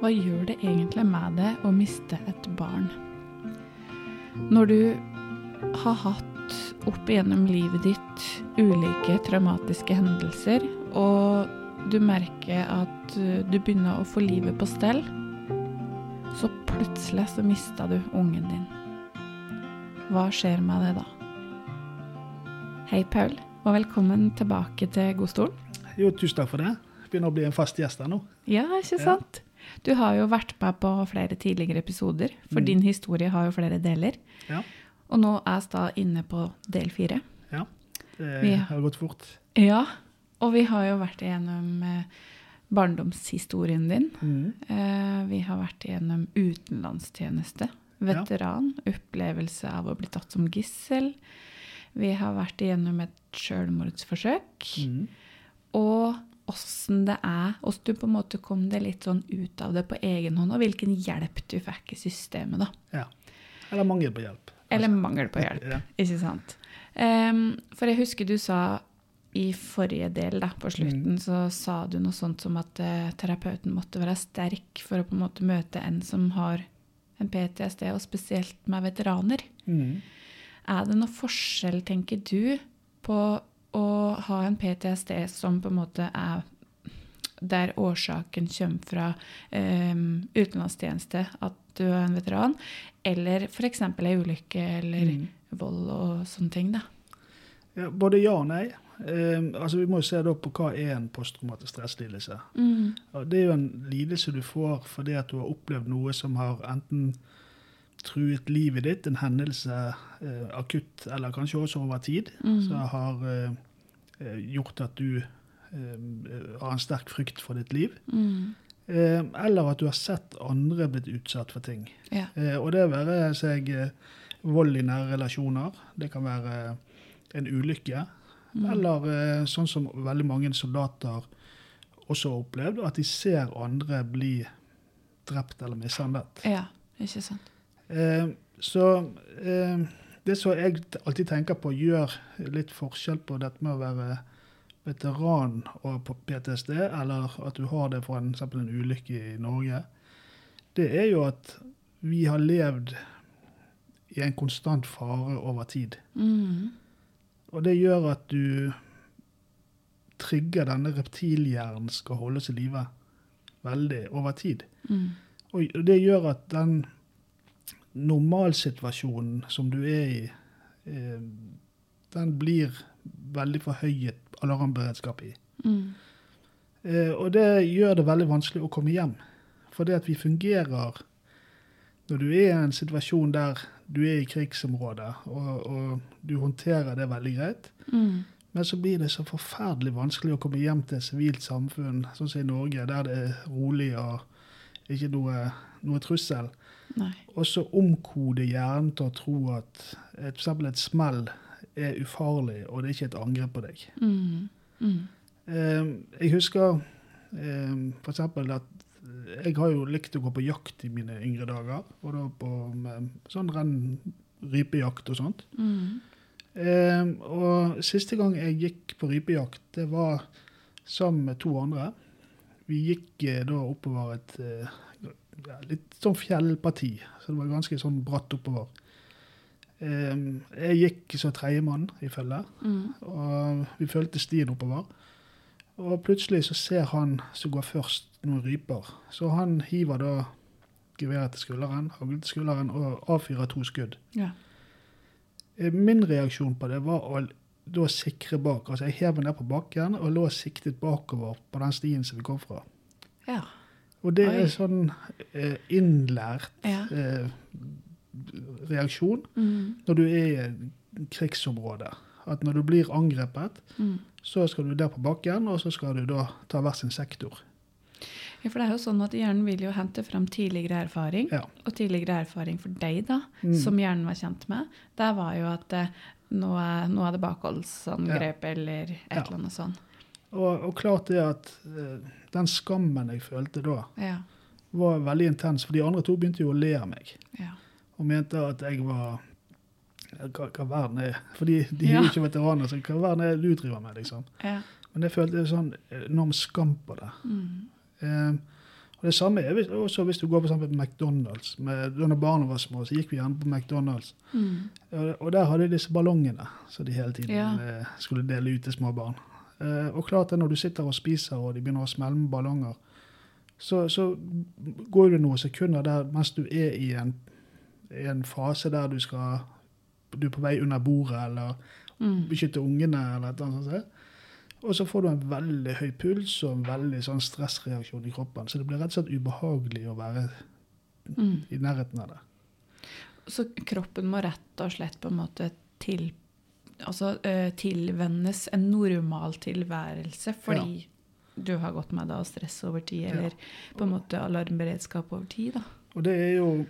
hva gjør det egentlig med deg å miste et barn? Når du har hatt opp igjennom livet ditt ulike traumatiske hendelser, og du merker at du begynner å få livet på stell, så plutselig så mista du ungen din. Hva skjer med det da? Hei, Paul, og velkommen tilbake til Godstolen. Jo, tusen takk for det. Begynner å bli en fast gjest her nå. Ja, ikke sant? Ja. Du har jo vært med på flere tidligere episoder, for Mm. din historie har jo flere deler. Ja. Og nå er vi da inne på del fire. ja. Det Vi- har gått fort. Ja, og vi har jo vært igjennom eh, barndomshistorien din. Mm. Eh, vi har vært igjennom utenlandstjeneste, veteran, opplevelse av å bli tatt som gissel. Vi har vært igjennom et selvmordsforsøk. Mm. Og åssen det er, åssen du på en måte kom deg litt sånn ut av det på egen hånd, og hvilken hjelp du fikk i systemet, da. Ja. Eller mangel på hjelp. Eller mangel på hjelp, Ja. ikke sant. Um, for jeg husker du sa i forrige del, da, på slutten, så sa du noe sånt som at uh, terapeuten måtte være sterk for å på en måte møte en som har en PTSD, og spesielt med veteraner. Mm. Er det noe forskjell, tenker du, på å ha en PTSD som på en måte er der årsaken kommer fra um, utenlandstjeneste, at du er en veteran, eller f.eks. ei ulykke eller mm. vold og sånne ting, da. Ja, både ja og nei. Um, altså Vi må jo se da på hva er en posttraumatisk stresslidelse. Mm. Ja, Det er jo en lidelse du får fordi at du har opplevd noe som har enten truet livet ditt, en hendelse eh, akutt eller kanskje også over tid, Mm. som har eh, eh, gjort at du eh, har en sterk frykt for ditt liv. Mm. Eh, eller at du har sett andre blitt utsatt for ting. Ja. Eh, og det være seg vold i nære relasjoner, det kan være en ulykke, Mm. eller sånn som veldig mange soldater også har opplevd, at de ser andre bli drept eller mishandlet. ja, ikke sant. Eh, så eh, det som jeg alltid tenker på, gjør litt forskjell på dette med å være veteran og på PTSD, eller at du har det fra en, eksempel en ulykke i Norge, det er jo at vi har levd i en konstant fare over tid. Mm. Og det gjør at du trigger denne reptilhjernen skal holdes i live veldig over tid. Mm. Og det gjør at den normalsituasjonen som du er i, eh, den blir veldig forhøyet alarmberedskap i. Mm. Eh, og det gjør det veldig vanskelig å komme hjem. For det at vi fungerer Når du er i en situasjon der du er i krigsområdet, og, og du håndterer det veldig greit, Mm. men så blir det så forferdelig vanskelig å komme hjem til et sivilt samfunn, sånn som i Norge, der det er rolig og ikke noe, noe trussel. Og så omkode hjernen til å tro at et, for eksempel et smell er ufarlig, og det er ikke et angrep på deg. Mm. Mm. Eh, jeg husker eh, for eksempel at jeg har jo likt å gå på jakt i mine yngre dager. Og da på sånn renn, rypejakt og sånt. Mm. Eh, og siste gang jeg gikk på rypejakt, det var sammen med to andre. Vi gikk eh, da oppover et eh, ja, litt sånn fjellparti, så det var ganske sånn bratt oppover. Jeg gikk som tredjemann i følget, Mm. og vi fulgte stien oppover. Og plutselig så ser han som går først, noen ryper. Så han hiver da geværet til skulderen, til skulderen og avfyrer to skudd. Ja. Eh, Min reaksjon på det var å da sikre bak. Altså jeg hev meg ned på bakken og lå siktet bakover på den stien som vi kom fra. ja. Og det Oi. er sånn eh, innlært Ja. eh, reaksjon Mm. når du er i et krigsområde. At når du blir angrepet, Mm. så skal du der på bakken, og så skal du da ta hver sin sektor. Ja, for det er jo sånn at Hjernen vil jo hente fram tidligere erfaring. Ja. Og tidligere erfaring for deg, da, Mm. som hjernen var kjent med, der var jo at nå, er, nå er det bakholdsangrep eller et Ja. eller annet sånt. Og, og klart det at eh, den skammen jeg følte da, Ja. var veldig intens. For de andre to begynte jo å le av meg. ja. og mente at jeg var hva, hva verden er Fordi de er Ja. jo ikke veteraner, så hva verden er det du driver med? liksom? ja. Men jeg følte en sånn enorm skam på det. Mm. Eh, Og Det samme er også hvis du går på McDonald's. Med, da barna var små, så gikk vi gjerne på McDonald's. Mm. Og der hadde de disse ballongene som de hele tiden Ja. eh, skulle dele ut til små barn. Eh, og klart det, når du sitter og spiser og de begynner å smelle med ballonger, så, så går det noen sekunder der mens du er i en, i en fase der du skal Du er på vei under bordet eller Mm. beskytte ungene eller et eller annet sånt. Og så får du en veldig høy puls og en veldig sånn stressreaksjon i kroppen. Så det blir rett og slett ubehagelig å være Mm. i nærheten av det. Så kroppen må rett og slett på en måte til Altså eh, tilvennes en normal tilværelse fordi du har gått med deg stress over tid, eller på en måte alarmberedskap over tid, da. Og det er jo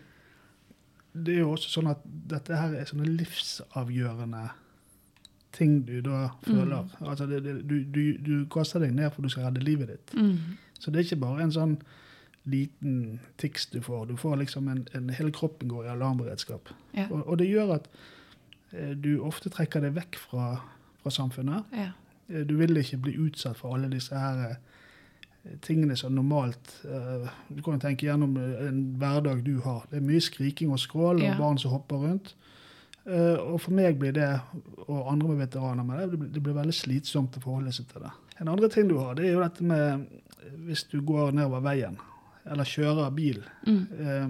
det er jo også sånn at dette her er sånne livsavgjørende ting du da føler. Altså det, det, du, du, du kaster deg ned for du skal redde livet ditt. Mm. Så det er ikke bare en sånn liten tics du får. Du får liksom en, en Hele kroppen går i alarmberedskap. Ja. Og, og det gjør at eh, du ofte trekker deg vekk fra, fra samfunnet. Ja. Eh, Du vil ikke bli utsatt for alle disse her eh, tingene som normalt eh, Du kan tenke gjennom en hverdag du har. Det er mye skriking og skrål og Ja. barn som hopper rundt. Eh, og for meg blir det, og andre med veteraner med det, det blir, veldig slitsomt å forholde seg til det. En andre ting du har, det er jo dette med hvis du går nedover veien, eller kjører bil. Mm. Eh,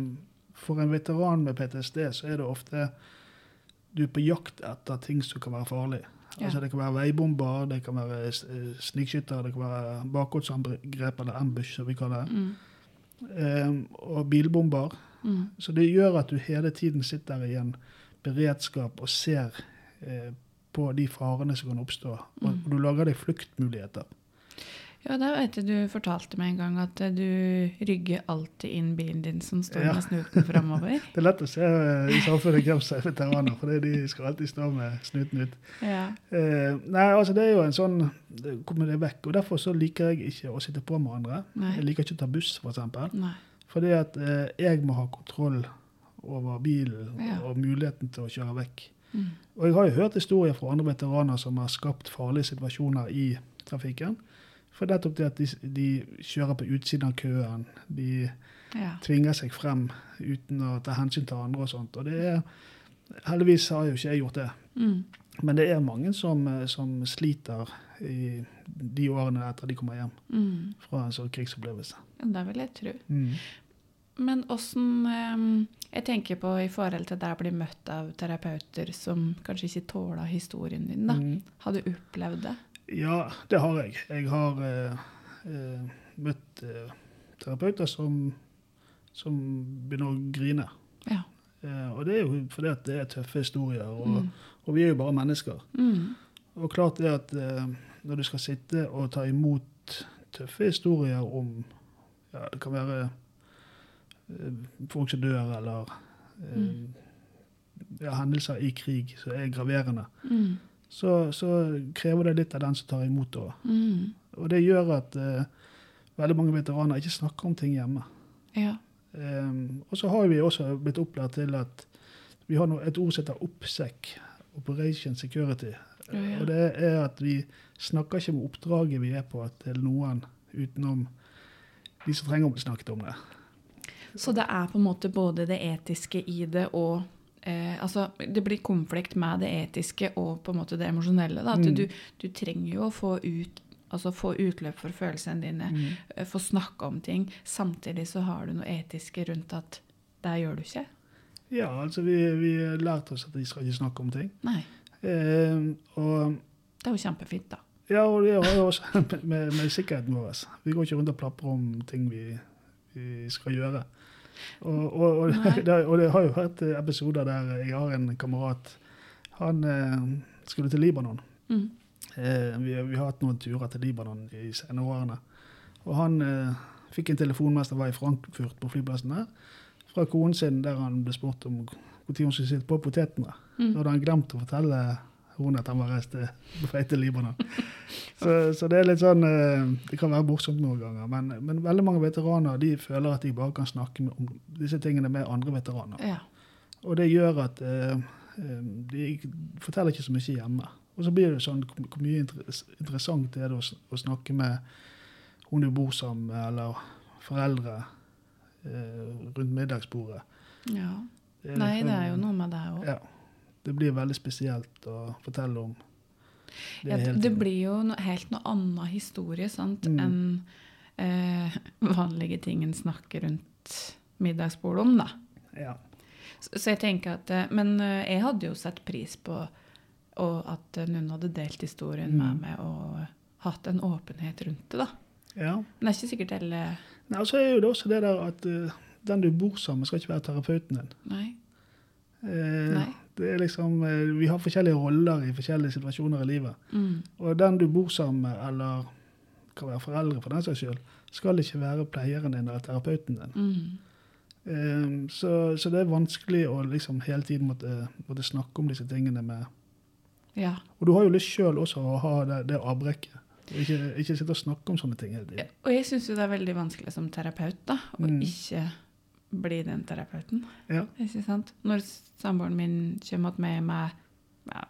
For en veteran med PTSD så er det ofte du er på jakt etter ting som kan være farlig. Ja. Altså Det kan være veibomber, det kan være eh, snikskytter, det kan være bakholdsangrep eller ambush, som vi kaller det. Mm. Um, og bilbomber. Mm. Så det gjør at du hele tiden sitter i en beredskap og ser eh, på de farene som kan oppstå. Og, Mm. og du lager deg fluktmuligheter. Ja, da vet jeg du fortalte meg en gang at du rygger alltid inn bilen din som står Ja. med snuten framover. Det er lett å se eh, i samfunnet hvem som er veteraner, for de skal alltid stå med snuten ut. Ja. Eh, nei, altså det er jo en sånn kommer det vekk. Og derfor så liker jeg ikke å sitte på med andre. Nei. Jeg liker ikke å ta buss, f.eks. For. Fordi at eh, jeg må ha kontroll over bilen Ja. og muligheten til å kjøre vekk. Mm. Og jeg har jo hørt historier fra andre veteraner som har skapt farlige situasjoner i trafikken. For nettopp det at de, de kjører på utsiden av køen. De Ja. tvinger seg frem uten å ta hensyn til andre og sånt. Og det er Heldigvis har jo ikke jeg gjort det. Mm. Men det er mange som, eh, som sliter i de årene etter de kommer hjem Mm. fra en sånn krigsopplevelse. Ja, det vil jeg tro. Mm. Men åssen eh, Jeg tenker på i forhold til deg å bli møtt av terapeuter som kanskje ikke tåler historien din, da. Mm. Har du opplevd det? Ja, det har jeg. Jeg har eh, eh, møtt eh, terapeuter som, som begynner å grine. Ja. Eh, og det er jo fordi at det er tøffe historier, og, Mm. og vi er jo bare mennesker. Mm. Og klart det at eh, når du skal sitte og ta imot tøffe historier om ja, Det kan være folk som dør, eller eh, Mm. ja, hendelser i krig som er graverende, Mm. så, så krever det litt av den som tar imot det. Mm. Og det gjør at uh, veldig mange veteraner ikke snakker om ting hjemme. Ja. Um, og så har vi også blitt opplært til at vi har et ord som heter OPSEC, Operation Security. Ja, ja. Og det er at vi snakker ikke om oppdraget vi er på til noen utenom de som trenger å bli snakket om det. Så det er på en måte både det etiske i det og eh, Altså, det blir konflikt med det etiske og på en måte det emosjonelle. At Mm. du, du trenger jo å få ut Altså få utløp for følelsene dine, Mm. eh, få snakke om ting. Samtidig så har du noe etiske rundt at det gjør du ikke. Ja, altså vi, vi lærte oss at vi skal ikke snakke om ting. Nei. Eh, og Det er jo kjempefint, da. Ja, og det har jo også med, med sikkerheten vår. Vi går ikke rundt og plaprer om ting vi, vi skal gjøre. Og, og, og, det, og det har jo vært episoder der jeg har en kamerat Han eh, skulle til Libanon. Mm. Eh, vi, vi har hatt noen turer til Libanon i senere årene. Og han eh, fikk en telefon mens han var i Frankfurt på flyplassen der, fra konen sin, der han ble spurt om når hun skulle sitte på potetene. Mm. Da hadde han glemt å fortelle hun at han var reist til- Libanon. Så, så det er litt sånn eh, Det kan være morsomt noen ganger, men, men veldig mange veteraner de føler at de bare kan snakke om disse tingene med andre veteraner. Ja. Og det gjør at eh, eh, de forteller ikke så mye hjemme. Og så blir det sånn hvor mye interes- interessant er det å, å snakke med hun du bor sammen med, eller foreldre eh, rundt middagsbordet. Ja. Det Nei, det er jo noe med det òg. Ja. Det blir veldig spesielt å fortelle om det Ja, det blir jo no, helt noe annen historie sant, Mm. enn eh, vanlige ting en snakker rundt middagsbordet om, da. Ja. Så, så jeg tenker at eh, Men eh, jeg hadde jo sett pris på og at noen hadde delt historien med Mm. meg og hatt en åpenhet rundt det, da. ja. Men det er ikke sikkert alle Nei, og så er jo det også det der at uh, den du bor sammen med, skal ikke være terapeuten din. Nei. Eh, Nei. Det liksom, eh, vi har forskjellige roller i forskjellige situasjoner i livet. Mm. Og den du bor sammen med, eller kan være foreldre for den saks skyld, skal ikke være pleieren din eller terapeuten din. Mm. Um, så, så det er vanskelig å liksom hele tiden måtte, måtte snakke om disse tingene med Ja. Og du har jo lyst sjøl også å ha det, det avbrekket. Ikke, ikke sitte og snakke om sånne ting hele tiden. Og jeg syns jo det er veldig vanskelig som terapeut da, å Mm. ikke bli den terapeuten. Ja. Ikke sant? Når samboeren min kommer med meg ja,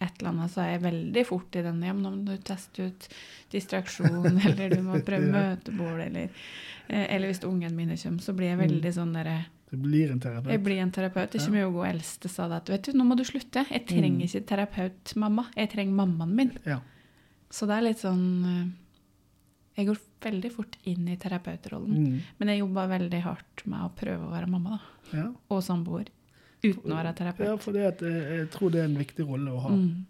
et eller annet, så er jeg veldig fort i den. Ja, men nå du tester ut distraksjon, eller du må prøve møtebord, eller eh, Eller hvis ungene mine kommer, så blir jeg Mm. veldig sånn derre Det blir en terapeut. Jeg blir en terapeut. Kommer jo hun eldste sa det vet du, nå må du slutte. Jeg trenger Mm. ikke terapeut, mamma. Jeg trenger mammaen min. Ja. Så det er litt sånn eh, Jeg går veldig fort inn i terapeutrollen. Mm. Men jeg jobber veldig hardt med å prøve å være mamma, da. ja. Og samboer. Uten å være terapeut. Ja, for jeg, jeg tror det er en viktig rolle å ha. Mm.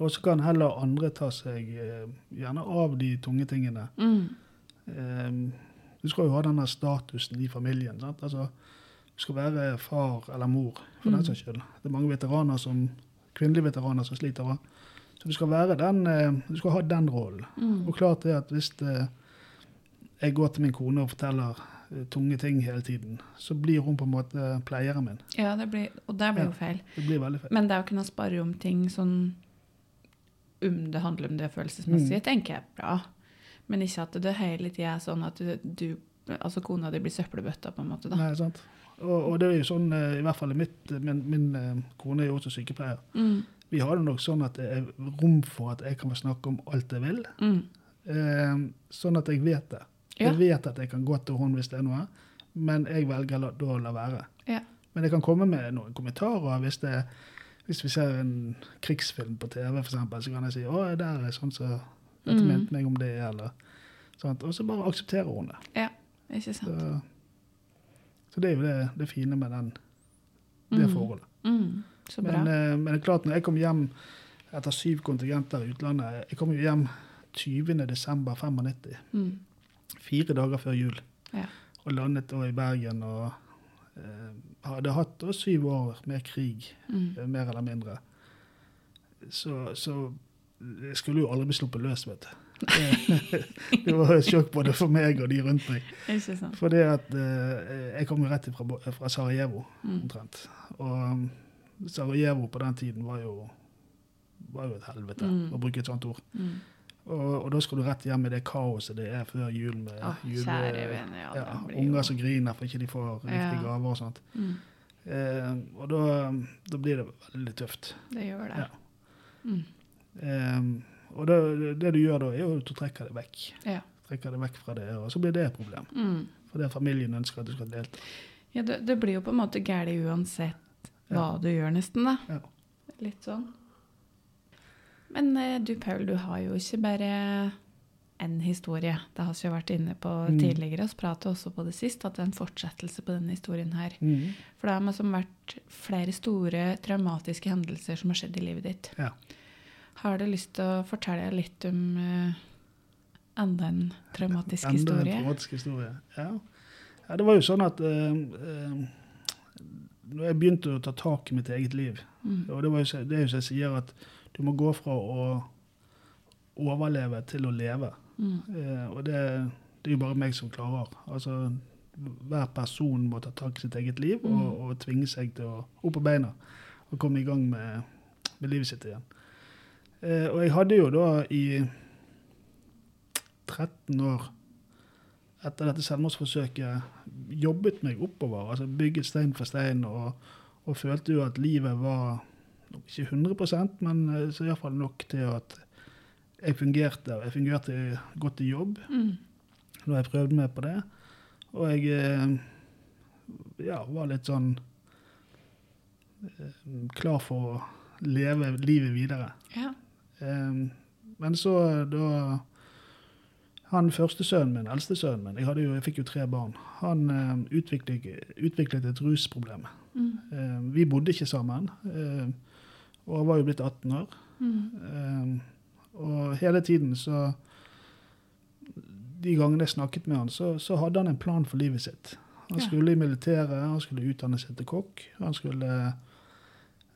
Og så kan heller andre ta seg eh, gjerne av de tunge tingene. Mm. Eh, du skal jo ha denne statusen i familien. Sant? Altså, du skal være far eller mor, for Mm. den saks skyld. Det er mange veteraner som, kvinnelige veteraner som sliter. også. Så du skal, den, eh, du skal ha den rollen. Mm. Og klart det at hvis det, jeg går til min kone og forteller eh, tunge ting hele tiden, så blir hun på en måte pleieren min. Ja, det blir, og det blir jo feil. Det blir veldig feil. Men det å kunne spare om ting sånn om det handler om det følelsesmessige, Mm. tenker jeg er bra. Men ikke at det hele tida er sånn at du, du Altså kona di blir søppelbøtta, på en måte. da. Nei, sant? Og, og det er jo sånn, eh, i hvert fall i mitt, min, min eh, kone er jo også sykepleier. Mm. Vi har det nok sånn at det er rom for at jeg kan snakke om alt jeg vil. Mm. Eh, sånn at jeg vet det. Ja. Jeg vet at jeg kan gå til henne hvis det er noe, men jeg velger la, da å la være. Ja. Men jeg kan komme med noen kommentarer hvis, det, hvis vi ser en krigsfilm på TV, for eksempel, så kan jeg si å, der er sånn som dette Mm. mente meg om det, eller sånt. Og så bare aksepterer hun det. Ja, ikke sant. Så, så det er jo det, det fine med den, det Mm. forholdet. Mm. Så bra. Men, eh, men det er klart, når jeg kom hjem etter syv kontingenter i utlandet Jeg kom jo hjem 20. desember 95, Mm. Fire dager før jul. Ja. Og landet da i Bergen og eh, hadde hatt da syv år med krig, Mm. eh, mer eller mindre. Så, så jeg skulle jo aldri bli sluppet løs, vet du. Det, var et sjokk både for meg og de rundt meg. For det at eh, jeg kom jo rett fra, fra Sarajevo, Mm. omtrent. Og um, Sarajevo på den tiden var jo, var jo et helvete, Mm. å bruke et sånt ord. Mm. Og, og da skal du rett hjem i det kaoset det er før jul med oh, jule- vene, ja, ja, unger som griner for ikke de får riktige Ja. gaver og sånt. Mm. Eh, og da, da blir det veldig tøft. Det gjør det. Ja. Mm. Eh, og det, det du gjør da, er jo at du trekker det vekk. Ja. Trekker det vekk fra det, og så blir det et problem. Mm. Fordi familien ønsker at du skal delta. Ja, det, det blir jo på en måte galt uansett hva du gjør, nesten, da. Ja. Litt sånn. Men eh, du, Paul, du har jo ikke bare en historie. Det har vi vært inne på Mm. tidligere. Vi pratet også på det sist at det er en fortsettelse på denne historien her. Mm. For det har liksom vært flere store traumatiske hendelser som har skjedd i livet ditt. Ja. Har du lyst til å fortelle litt om uh, enda en traumatisk Enda en traumatisk historie. Ja. ja, det var jo sånn at uh, uh, når jeg begynte å ta tak i mitt eget liv, Mm. og det, var jo, det er jo som jeg sier, at du må gå fra å overleve til å leve. Mm. Eh, og det, det er jo bare meg som klarer. Altså, hver person må ta tak i sitt eget liv og, Mm. og tvinge seg til å opp på beina og komme i gang med, med livet sitt igjen. Eh, og jeg hadde jo da i 13 år etter dette selvmordsforsøket jobbet meg oppover, altså bygget stein for stein, og, og følte jo at livet var ikke 100% men eh, så iallfall nok til at jeg fungerte. og Jeg fungerte godt i jobb Mm. da jeg prøvde meg på det. Og jeg eh, ja, var litt sånn eh, klar for å leve livet videre. Ja. Men så da han første sønnen min, eldste sønnen min, jeg, jo, jeg fikk jo tre barn, han utviklet, utviklet et rusproblem. Mm. Vi bodde ikke sammen, eh, og han var jo blitt 18 år. Mm. Um, og hele tiden så De gangene jeg snakket med han, så, så hadde han en plan for livet sitt. Han skulle i militæret, han skulle utdanne seg til kokk. Han skulle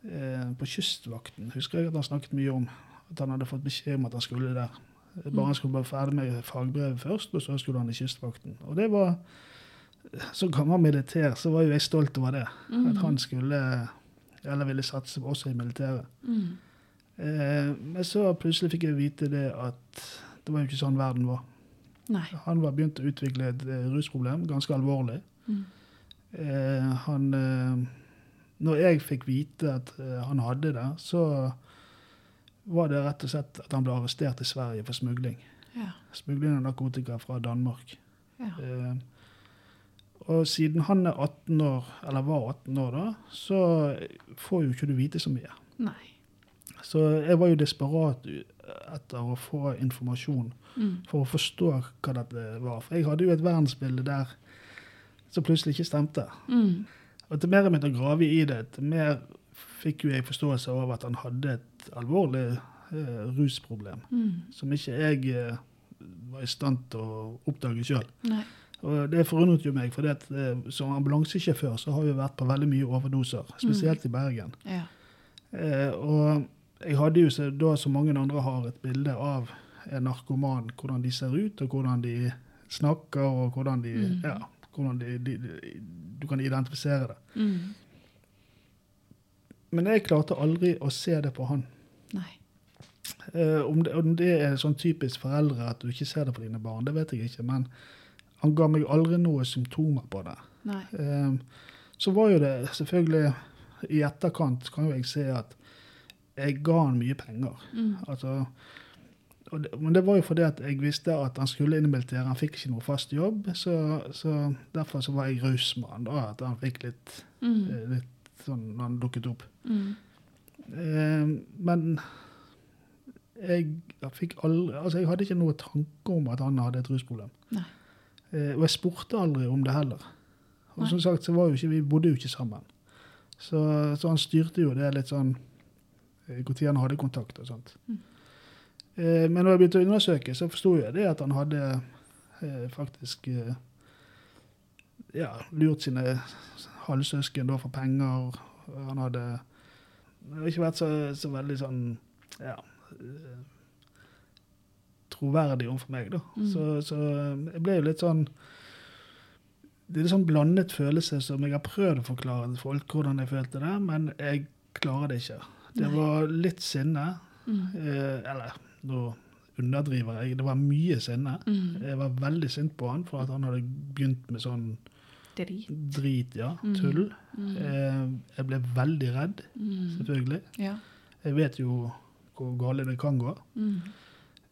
eh, på Kystvakten. Husker jeg at han snakket mye om at han hadde fått beskjed om at han skulle der. Bare han skulle være ferdig med fagbrevet først, og så skulle han i Kystvakten. Og det var Som gammel militær så var jo jeg stolt over det. Mm. At han skulle eller ville satse også i militæret. Mm. Eh, men så plutselig fikk jeg vite det at det var jo ikke sånn verden var. Nei. Han var begynt å utvikle et eh, rusproblem, ganske alvorlig. Mm. Eh, han eh, Når jeg fikk vite at han hadde det, så var det rett og slett at han ble arrestert i Sverige for smugling. Ja. Smugling av narkotika fra Danmark. Ja. Eh, og siden han er 18 år, eller var 18 år da, så får jo ikke du vite så mye. Nei. Så jeg var jo desperat etter å få informasjon Mm. for å forstå hva dette var. For jeg hadde jo et verdensbilde der som plutselig ikke stemte. Mm. Og til mer jeg begynte å grave i det, til mer fikk jo jeg forståelse av at han hadde et alvorlig eh, rusproblem Mm. som ikke jeg eh, var i stand til å oppdage sjøl. Og det forundret jo meg, for det at, eh, som ambulansesjåfør så har vi vært på veldig mye overdoser, spesielt i Bergen. Ja. Eh, og jeg hadde jo så, da, som mange andre har, et bilde av en narkoman, hvordan de ser ut, og hvordan de snakker, og hvordan de, Mm. ja, hvordan de, de, de Du kan identifisere det. Mm. Men jeg klarte aldri å se det på han. Nei. Eh, om, det, om det er sånn typisk foreldre at du ikke ser det på dine barn, det vet jeg ikke. Men han ga meg aldri noen symptomer på det. Eh, så var jo det selvfølgelig I etterkant kan jo jeg se at jeg ga han mye penger. Mm. Altså, det, men det var jo fordi at jeg visste at han skulle inn i militæret. Han fikk ikke noe fast jobb, så, så derfor så var jeg raus med han. da, At han fikk litt, Mm. eh, litt sånn når han dukket opp. Mm. Um, men jeg, jeg fikk aldri Altså, jeg hadde ikke noe tanke om at han hadde et rusproblem. Nei. Eh, og jeg spurte aldri om det heller. Og som sagt, så var jo ikke, vi bodde jo ikke sammen. Så, så han styrte jo det litt sånn eh, Når han hadde kontakt og sånt. Mm. Eh, men når jeg begynte å undersøke, så forsto jeg det at han hadde eh, faktisk eh, ja, lurt sine halvsøsken da for penger. Han hadde ikke vært så, så veldig sånn ja, eh, troverdig overfor meg, da. Mm. Så, så jeg ble jo litt sånn Det er litt sånn blandet følelse som jeg har prøvd å forklare til folk hvordan jeg følte det, men jeg klarer det ikke. Det Nei. var litt sinne. Mm. Eh, eller nå underdriver jeg. Det var mye sinne. Mm. Jeg var veldig sint på han for at han hadde begynt med sånn Drit. drit, ja. Mm. Tull. Mm. Eh, jeg ble veldig redd, Mm. selvfølgelig. Ja. Jeg vet jo hvor galt det kan gå. Mm.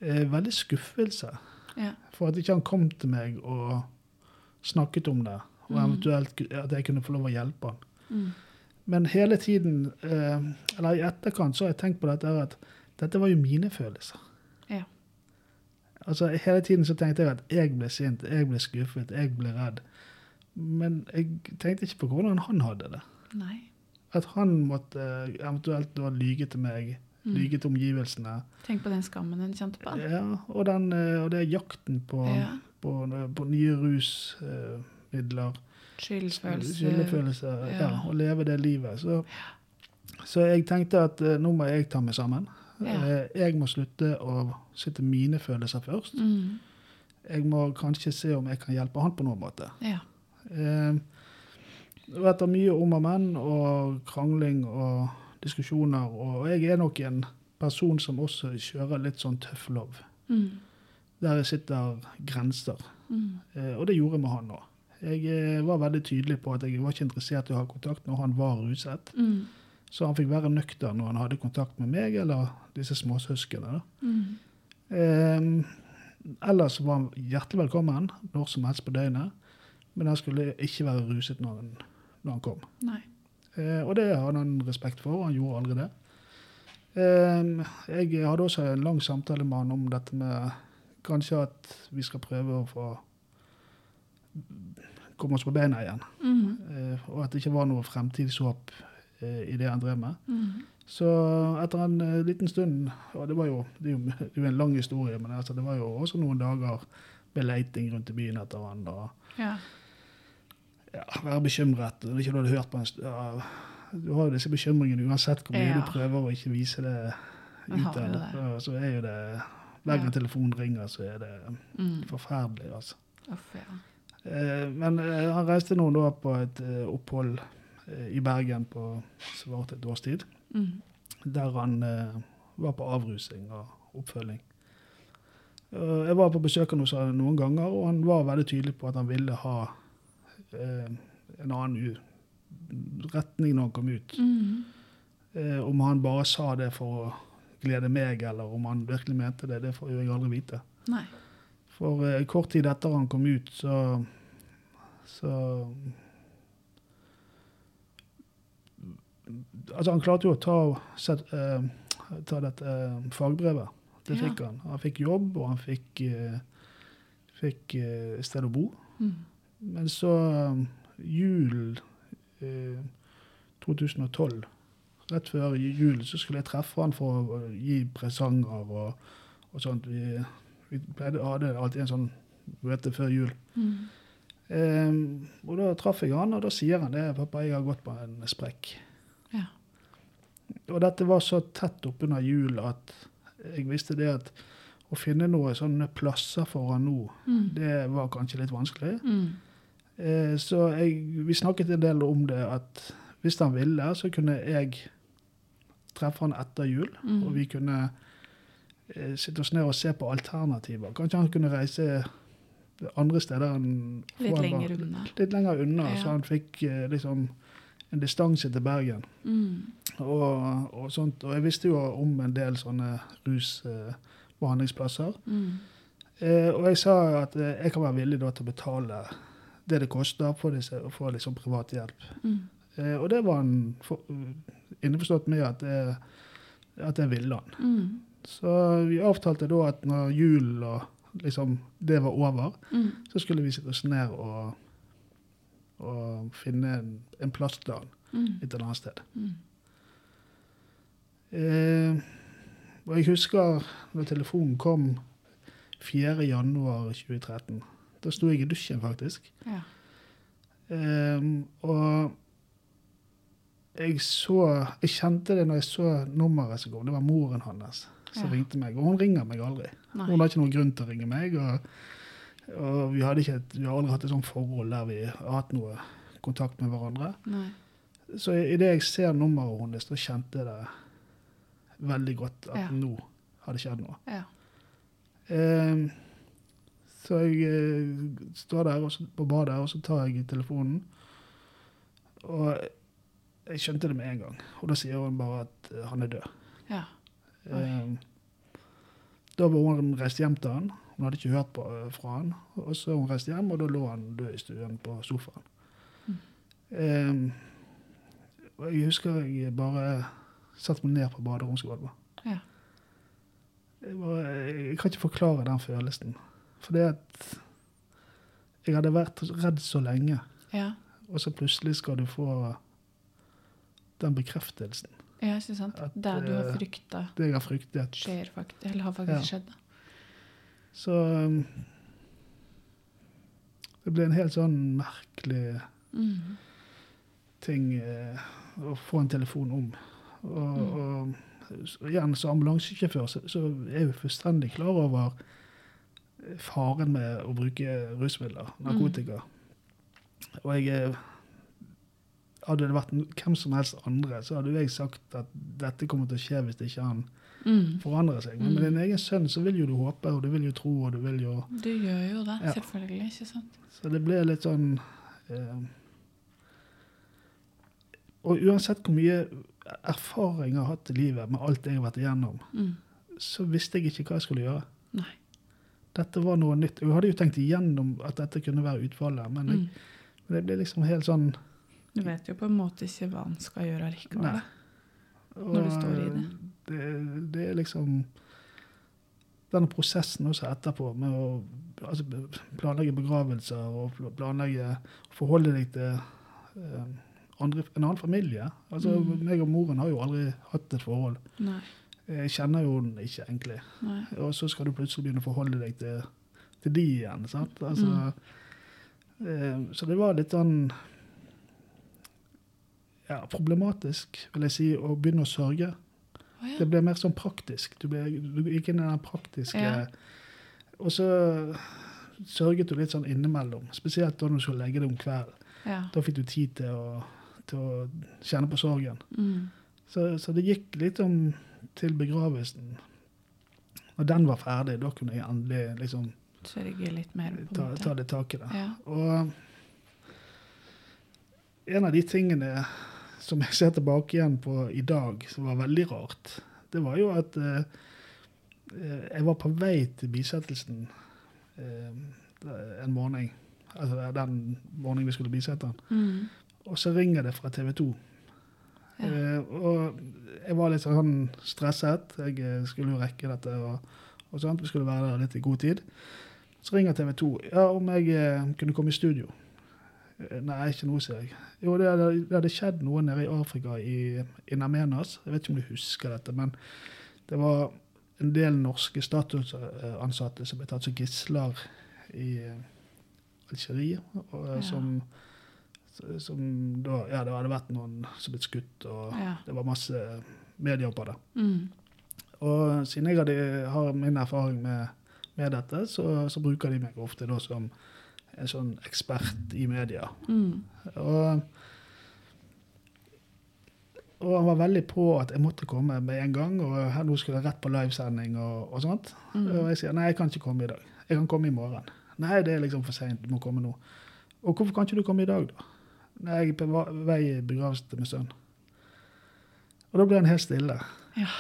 Eh, veldig skuffelse Ja. for at ikke han kom til meg og snakket om det, og Mm. eventuelt at jeg kunne få lov å hjelpe han. Mm. Men hele tiden, eh, eller i etterkant, så har jeg tenkt på dette at dette var jo mine følelser. Ja. Altså Hele tiden så tenkte jeg at jeg ble sint, jeg ble skuffet, jeg ble redd. Men jeg tenkte ikke på hvordan han hadde det. Nei. At han måtte eventuelt da lyge til meg. Lyge til omgivelsene. Tenk på den skammen en kjente på. Ja, og, den, eh, og det er jakten på, Ja. på, på nye rusmidler. Skyldfølelse. Ja. Ja. Å leve det livet. Så, så jeg tenkte at eh, nå må jeg ta meg sammen. Ja. Eh, Jeg må slutte å sitte mine følelser først. Mm. Jeg må kanskje se om jeg kan hjelpe han på noen måte. Ja. Eh, og etter mye om og men og krangling og diskusjoner, og jeg er nok en person som også kjører litt sånn tøff lov. Mm. Der sitter grenser. Mm. Eh, og det gjorde jeg med han òg. Jeg eh, var veldig tydelig på at jeg var ikke interessert i å ha kontakt når han var ruset. Mm. Så han fikk være nøktern når han hadde kontakt med meg eller disse småsøskene. Mm. Eh, ellers var han hjertelig velkommen når som helst på døgnet. men han skulle ikke være ruset når han, når han kom. Nei. Eh, og det hadde han respekt for, og han gjorde aldri det. Eh, jeg hadde også en lang samtale med han om dette med kanskje at vi skal prøve å få komme oss på beina igjen. Mhm. Eh, og at det ikke var noe fremtidshåp i det han drev med. Mhm. Så etter en uh, liten stund, og det var jo, det jo, det jo en lang historie, men altså, det var jo også noen dager med leiting rundt i byen etter han, og Ja. Ja, være bekymret. Når ikke du hadde hørt på en st- ja, Du har jo disse bekymringene uansett hvor mye Ja. du prøver å ikke vise det ut. jo Så, er jo det Hver gang telefonen ringer, så er det Mm. forferdelig, altså. Uff. Eh, men eh, han reiste nå da på et eh, opphold i Bergen på svart et års tid, Mm. der han var på avrusing og oppfølging. Eh, jeg var på besøk hos ham noen ganger, og han var veldig tydelig på at han ville ha eh, en annen retning når han kom ut. Mhm. Eh, om han bare sa det for å glede meg, eller om han virkelig mente det, det får jeg aldri vite. Nei. For eh, kort tid etter han kom ut, så Så Altså, han klarte jo å ta, set, eh, ta dette eh, fagbrevet. Det Ja. fikk han. Han fikk jobb, og han fikk, eh, fikk sted å bo. Mhm. Men så um, jul eh, 2012, rett før jul, så skulle jeg treffe han for å gi presanger og, og sånt. Vi, vi pleide, hadde alltid en sånn møte før jul. Mm. Eh, og da traff jeg han, og da sier han det. 'Pappa, jeg har gått på en sprekk'. Ja. Og dette var så tett oppunder jul at jeg visste det at å finne noen sånne plasser for han nå, mm. det var kanskje litt vanskelig. Mhm. Eh, Så jeg, vi snakket en del om det at hvis han ville, så kunne jeg treffe han etter jul. Mm. Og vi kunne eh, sitte oss ned og se på alternativer. Kanskje han kunne reise andre steder enn Litt lenger var- unna. Litt lenger unna, Ja. så han fikk eh, liksom en distanse til Bergen. Mm. Og, og sånt. Og jeg visste jo om en del sånne rusbehandlingsplasser. Mm. Eh, og jeg sa at jeg kan være villig da til å betale det det koster for disse, å få liksom privat hjelp. Mm. Eh, og det var han for, innforstått med at det, at det ville han. Mm. Så vi avtalte da at når julen og liksom det var over, mm. så skulle vi sitte oss ned og, og finne en, en plass til han Mhm. et eller annet sted. Mhm. Eh, og jeg husker når telefonen kom 4. januar 2013. Da sto jeg i dusjen, faktisk. Ja. Um, og jeg så Jeg kjente det når jeg så nummeret som kom. Det var moren hans som Ja. ringte meg. Og hun ringer meg aldri. Nei. Hun har ikke noen grunn til å ringe meg. Og, og vi, hadde ikke vi har aldri hatt et sånt forhold der vi har hatt noe kontakt med hverandre. Nei. Så idet jeg ser nummeret hennes, da kjente jeg det veldig godt at Ja. nå har det skjedd noe. Ja. Eh, så jeg eh, står der så, på badet, og så tar jeg telefonen. Og jeg skjønte det med en gang. Og da sier hun bare at eh, han er død. Ja. Eh, da var hun reist hjem til han. Hun hadde ikke hørt på, fra han. Og så hun reist hjem, og da lå han død i stuen på sofaen. Mm. Um, og jeg husker jeg bare satte meg ned på baderomsgulvet. Ja. Jeg, bare, jeg kan ikke forklare den følelsen. For det at jeg hadde vært redd så lenge, Ja. og så plutselig skal du få den bekreftelsen. ja, ikke sant? At, Det du har eh, frykta, Det jeg har fryktet. skjer faktisk, eller har faktisk Ja. skjedd. Så um, det ble en helt sånn merkelig mm. ting eh, å få en telefon om. Og, Mm. og så igjen, som ambulansesjåfør så, så er jo fullstendig klar over faren med å bruke rusmidler, narkotika. Og jeg eh, Hadde det vært hvem som helst andre, så hadde jeg sagt at dette kommer til å skje hvis ikke han mm. forandrer seg. Men med din egen sønn så vil jo du håpe, og du vil jo tro, og du vil jo Du gjør jo det, Ja. selvfølgelig. ikke sant? Så det ble litt sånn eh, Og uansett hvor mye erfaring jeg har hatt i livet med alt jeg har vært igjennom, Mm. så visste jeg ikke hva jeg skulle gjøre. Nei. Dette var noe nytt. Jeg hadde jo tenkt igjennom at dette kunne være utfallet, men jeg, Mm. det ble liksom helt sånn Du vet jo på en måte ikke hva han skal gjøre likevel. Når du står i det. det. Det er liksom denne prosessen også etterpå med å altså, planlegge begravelser og planlegge Forholde deg til eh, andre, en annen familie. Altså, Mm. meg og moren har jo aldri hatt et forhold. Nei. Jeg kjenner jo den ikke, egentlig. Nei. Og så skal du plutselig begynne å forholde deg til, til de igjen. sant? Altså, eh, så det var litt sånn ja, problematisk, vil jeg si, å begynne å sørge. Oh, ja. Det ble mer sånn praktisk. Du, ble, du gikk inn i den praktiske Ja. Og så sørget du litt sånn innimellom. Spesielt da du skulle legge deg om kvelden. ja. Da fikk du tid til å, til å kjenne på sorgen. Mm. Så, så det gikk litt om til begravelsen. Når den var ferdig, da kunne jeg endelig liksom Sørge litt mer på ta, ta det litt tak i det. Ja. Og en av de tingene som jeg ser tilbake igjen på i dag, som var veldig rart, det var jo at eh, eh, jeg var på vei til bisettelsen eh, en morgen. Altså den morgenen vi skulle bisette den. Mm. Og så ringer det fra TV 2. Ja. Eh, og jeg var litt sånn stresset. Jeg eh, skulle jo rekke dette. Og, og sånt. Vi skulle være der litt i god tid. Så ringer TV 2. Ja, om jeg eh, kunne komme i studio. Nei, ikke noe, sier jeg. Jo, det hadde, det hadde skjedd noe nede i Afrika, i, i Namenas. Jeg vet ikke om du husker dette, men det var en del norske statusansatte som ble tatt som gisler i Algerie, og, Ja. som, som da Ja, det hadde vært noen som ble skutt, og Ja. det var masse medier på det. Mm. Og siden jeg hadde, har min erfaring med, med dette, så, så bruker de meg ofte da som en sånn ekspert i media. Mm. Og, og han var veldig på at jeg måtte komme med en gang, og her nå skulle jeg rett på livesending og, og sånt. Mm. Og jeg sier nei, jeg kan ikke komme i dag. Jeg kan komme i morgen. Nei, det er liksom for seint, du må komme nå. Og hvorfor kan ikke du komme i dag, da? Nei, jeg er på vei i begravelse til min sønn. Og da ble han helt stille. Ja.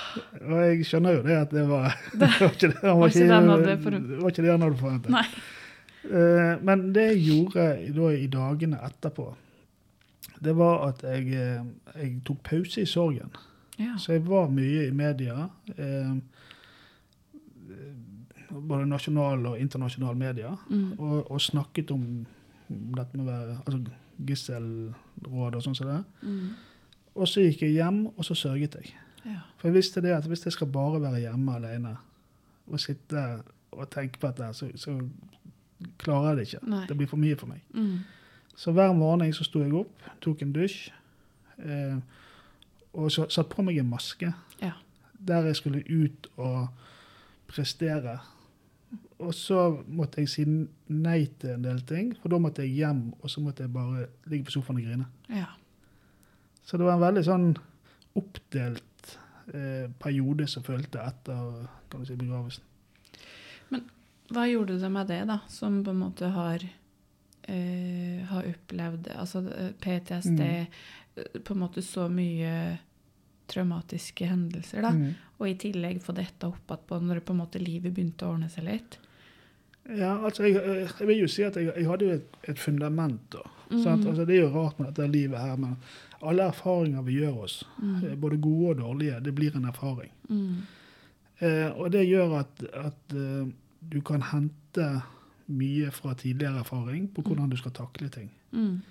Og jeg skjønner jo det at det var Det var ikke det han, var ikke var ikke det han hadde forventet. Eh, men det jeg gjorde da i dagene etterpå, det var at jeg, eh, jeg tok pause i sorgen. Ja. Så jeg var mye i media. Uh, både nasjonal og internasjonal media. Mm. Og, og snakket om dette med å være altså, gisselråd og sånn som det. Mm. Og så gikk jeg hjem, og så sørget jeg. Ja. For jeg visste det at hvis jeg skal bare være hjemme alene og sitte og tenke på dette, så, så klarer jeg det ikke. Nei. Det blir for mye for meg. Mm. Så hver morgen så sto jeg opp, tok en dusj, eh, og så satt på meg en maske Ja. der jeg skulle ut og prestere. Og så måtte jeg si nei til en del ting, for da måtte jeg hjem, og så måtte jeg bare ligge på sofaen og grine. ja. Så det var en veldig sånn oppdelt eh, periode som følte etter kan du si, begravelsen. Hva gjorde det med det, da, som på en måte har, eh, har opplevd altså eh, PTSD, mm. på en måte så mye traumatiske hendelser, da, Mm. og i tillegg få dette opp igjen når det på en måte livet begynte å ordne seg litt? Ja, altså jeg, eh, jeg vil jo si at jeg, jeg hadde jo et, et fundament. da. Mm. Altså, det er jo rart med dette livet her, men alle erfaringer vi gjør oss, Mm. eh, både gode og dårlige, det blir en erfaring. Mm. Eh, og det gjør at, at uh, du kan hente mye fra tidligere erfaring på hvordan du skal takle ting. Mm.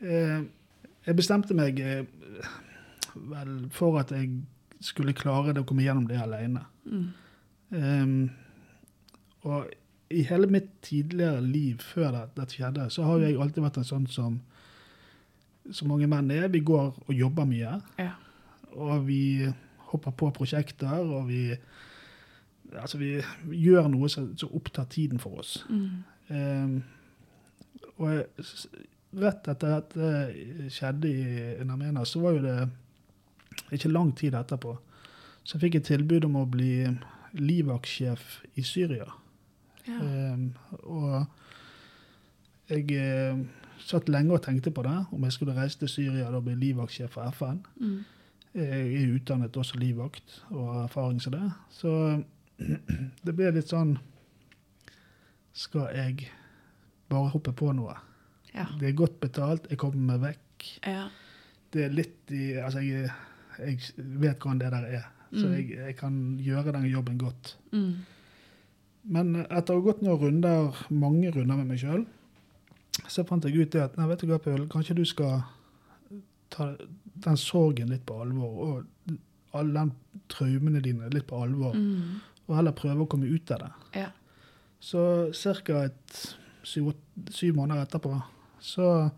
Eh, jeg bestemte meg eh, vel for at jeg skulle klare det å komme gjennom det alene. Mm. Um, og i hele mitt tidligere liv før det, dette skjedde, så har jo jeg alltid vært en sånn som så mange menn er. Vi går og jobber mye, Ja. og vi hopper på prosjekter, og vi Altså, vi gjør noe som, som opptar tiden for oss. Mm. Um, og rett etter at det skjedde i Narmena, så var jo det ikke lang tid etterpå, så fikk jeg tilbud om å bli livvaktsjef i Syria. Ja. Um, og jeg eh, satt lenge og tenkte på det, om jeg skulle reise til Syria og bli livvaktsjef for FN. Mm. Jeg er utdannet også livvakt og har erfaring som det. Så det ble litt sånn skal jeg bare hoppe på noe. Ja. Det er godt betalt, jeg kommer meg vekk. Ja. Det er litt i Altså, jeg, jeg vet hvordan det der er, så Mm. jeg, jeg kan gjøre den jobben godt. Mm. Men etter å ha gått noen runder, mange runder med meg sjøl, så fant jeg ut det at nei, vet du hva, Paul, kanskje du skal ta den sorgen litt på alvor, og alle de traumene dine litt på alvor, Mm. og heller prøve å komme ut av det. Ja. Så ca. Syv, syv måneder etterpå så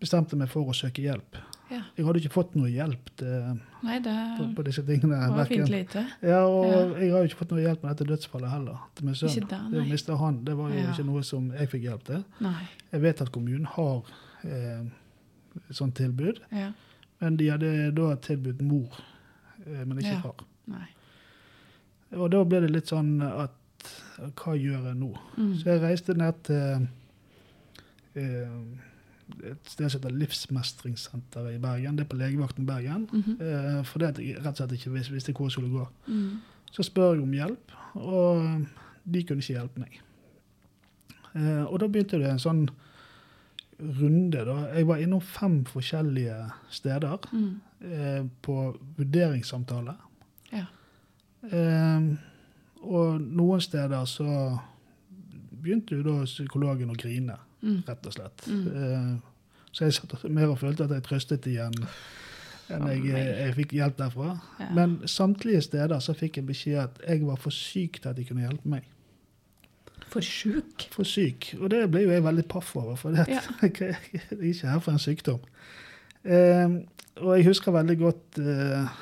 bestemte jeg meg for å søke hjelp. Ja. Jeg hadde ikke fått noe hjelp til, Nei, det på, på disse tingene. var fint lite. Ja, og Ja. jeg har jo ikke fått noe hjelp med dette dødsfallet heller. til min sønn. Det, å miste han, det var jo Ja. ikke noe som jeg fikk hjelp til. Nei. Jeg vet at kommunen har eh, sånt tilbud, Ja. men de hadde da tilbudt mor, eh, men ikke far. Nei. Og da ble det litt sånn at hva gjør jeg nå? Mm. Så jeg reiste ned til eh, et sted som heter Livsmestringssenteret i Bergen. Det er på legevakten i Bergen. Mhm. Eh, fordi at jeg rett og slett ikke vis- visste hvor jeg skulle gå. Mm. Så spør jeg om hjelp, og de kunne ikke hjelpe meg. Eh, og da begynte det en sånn runde. da. Jeg var innom fem forskjellige steder Mm. eh, på vurderingssamtale. Ja. Og noen steder så begynte jo da psykologen å grine, Mm. rett og slett. Mm. Eh, så jeg satt mer og følte at jeg trøstet igjen enn jeg, jeg fikk hjelp derfra. Ja. Men samtlige steder så fikk jeg beskjed at jeg var for syk til at de kunne hjelpe meg. For syk? For syk. Og det ble jo jeg veldig paff over, for det, Ja. jeg er ikke her for en sykdom. Eh, og jeg husker veldig godt eh,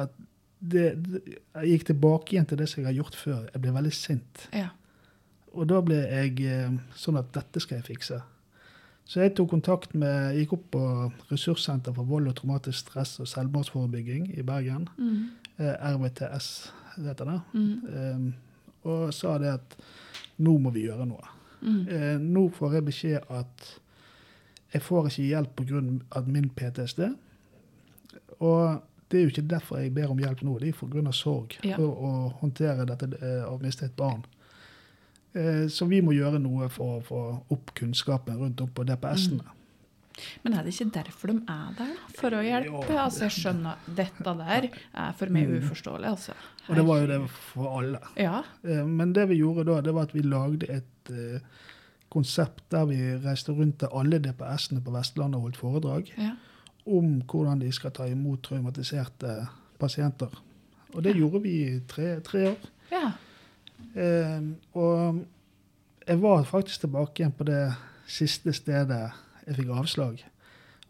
at det, det, jeg gikk tilbake igjen til det som jeg har gjort før. Jeg ble veldig sint. Ja. Og da ble jeg eh, sånn at dette skal jeg fikse. Så jeg tok kontakt med, gikk opp på Ressurssenter for vold og traumatisk stress og selvmordsforebygging i Bergen. Mm. Eh, RVTS heter det. Mm. Eh, og sa det at nå må vi gjøre noe. Mm. Eh, nå får jeg beskjed at jeg får ikke hjelp pga. min PTSD. Og det er jo ikke derfor jeg ber om hjelp nå, det er pga. sorg. Ja. Og å håndtere dette å miste et barn. Eh, så vi må gjøre noe for å få opp kunnskapen rundt om på DPS-ene. Men er det ikke derfor de er der. For å hjelpe? Altså, jeg skjønner dette der er for meg Mm. uforståelig, altså. Og det var jo det for alle. Ja. Eh, Men det vi gjorde da, det var at vi lagde et eh, konsept der vi reiste rundt til alle DPS-ene på Vestlandet og holdt foredrag ja. om hvordan de skal ta imot traumatiserte pasienter. Og det Ja. gjorde vi i tre, tre år. Ja. Eh, og jeg var faktisk tilbake igjen på det siste stedet jeg fikk avslag.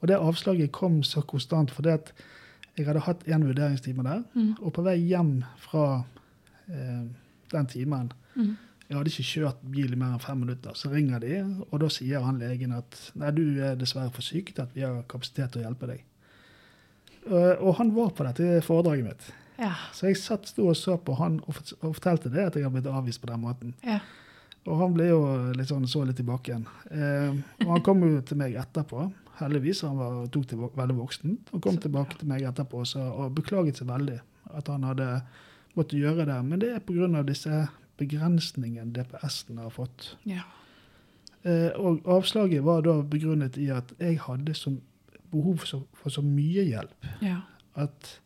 Og det avslaget kom så konstant fordi at jeg hadde hatt en vurderingstime der. Mm. Og på vei hjem fra eh, den timen Mm. Jeg hadde ikke kjørt bil i mer enn fem minutter. Så ringer de, og da sier han legen at nei, du er dessverre for syk til at vi har kapasitet til å hjelpe deg. Eh, og han var på dette foredraget mitt. Ja. Så jeg satt og så på han og fort- og fortalte det at jeg har blitt avvist på den måten. Ja. Og han ble jo litt sånn, så litt tilbake igjen. Eh, og han kom jo til meg etterpå. Heldigvis han var, tok til veldig voksen. Han kom Så tilbake tilbake til meg etterpå og, sa, og beklaget seg veldig at han hadde måttet gjøre det. Men det er pga. disse begrensningene DPS-en har fått. ja. Eh, og avslaget var da begrunnet i at jeg hadde så behov for så, for så mye hjelp ja. at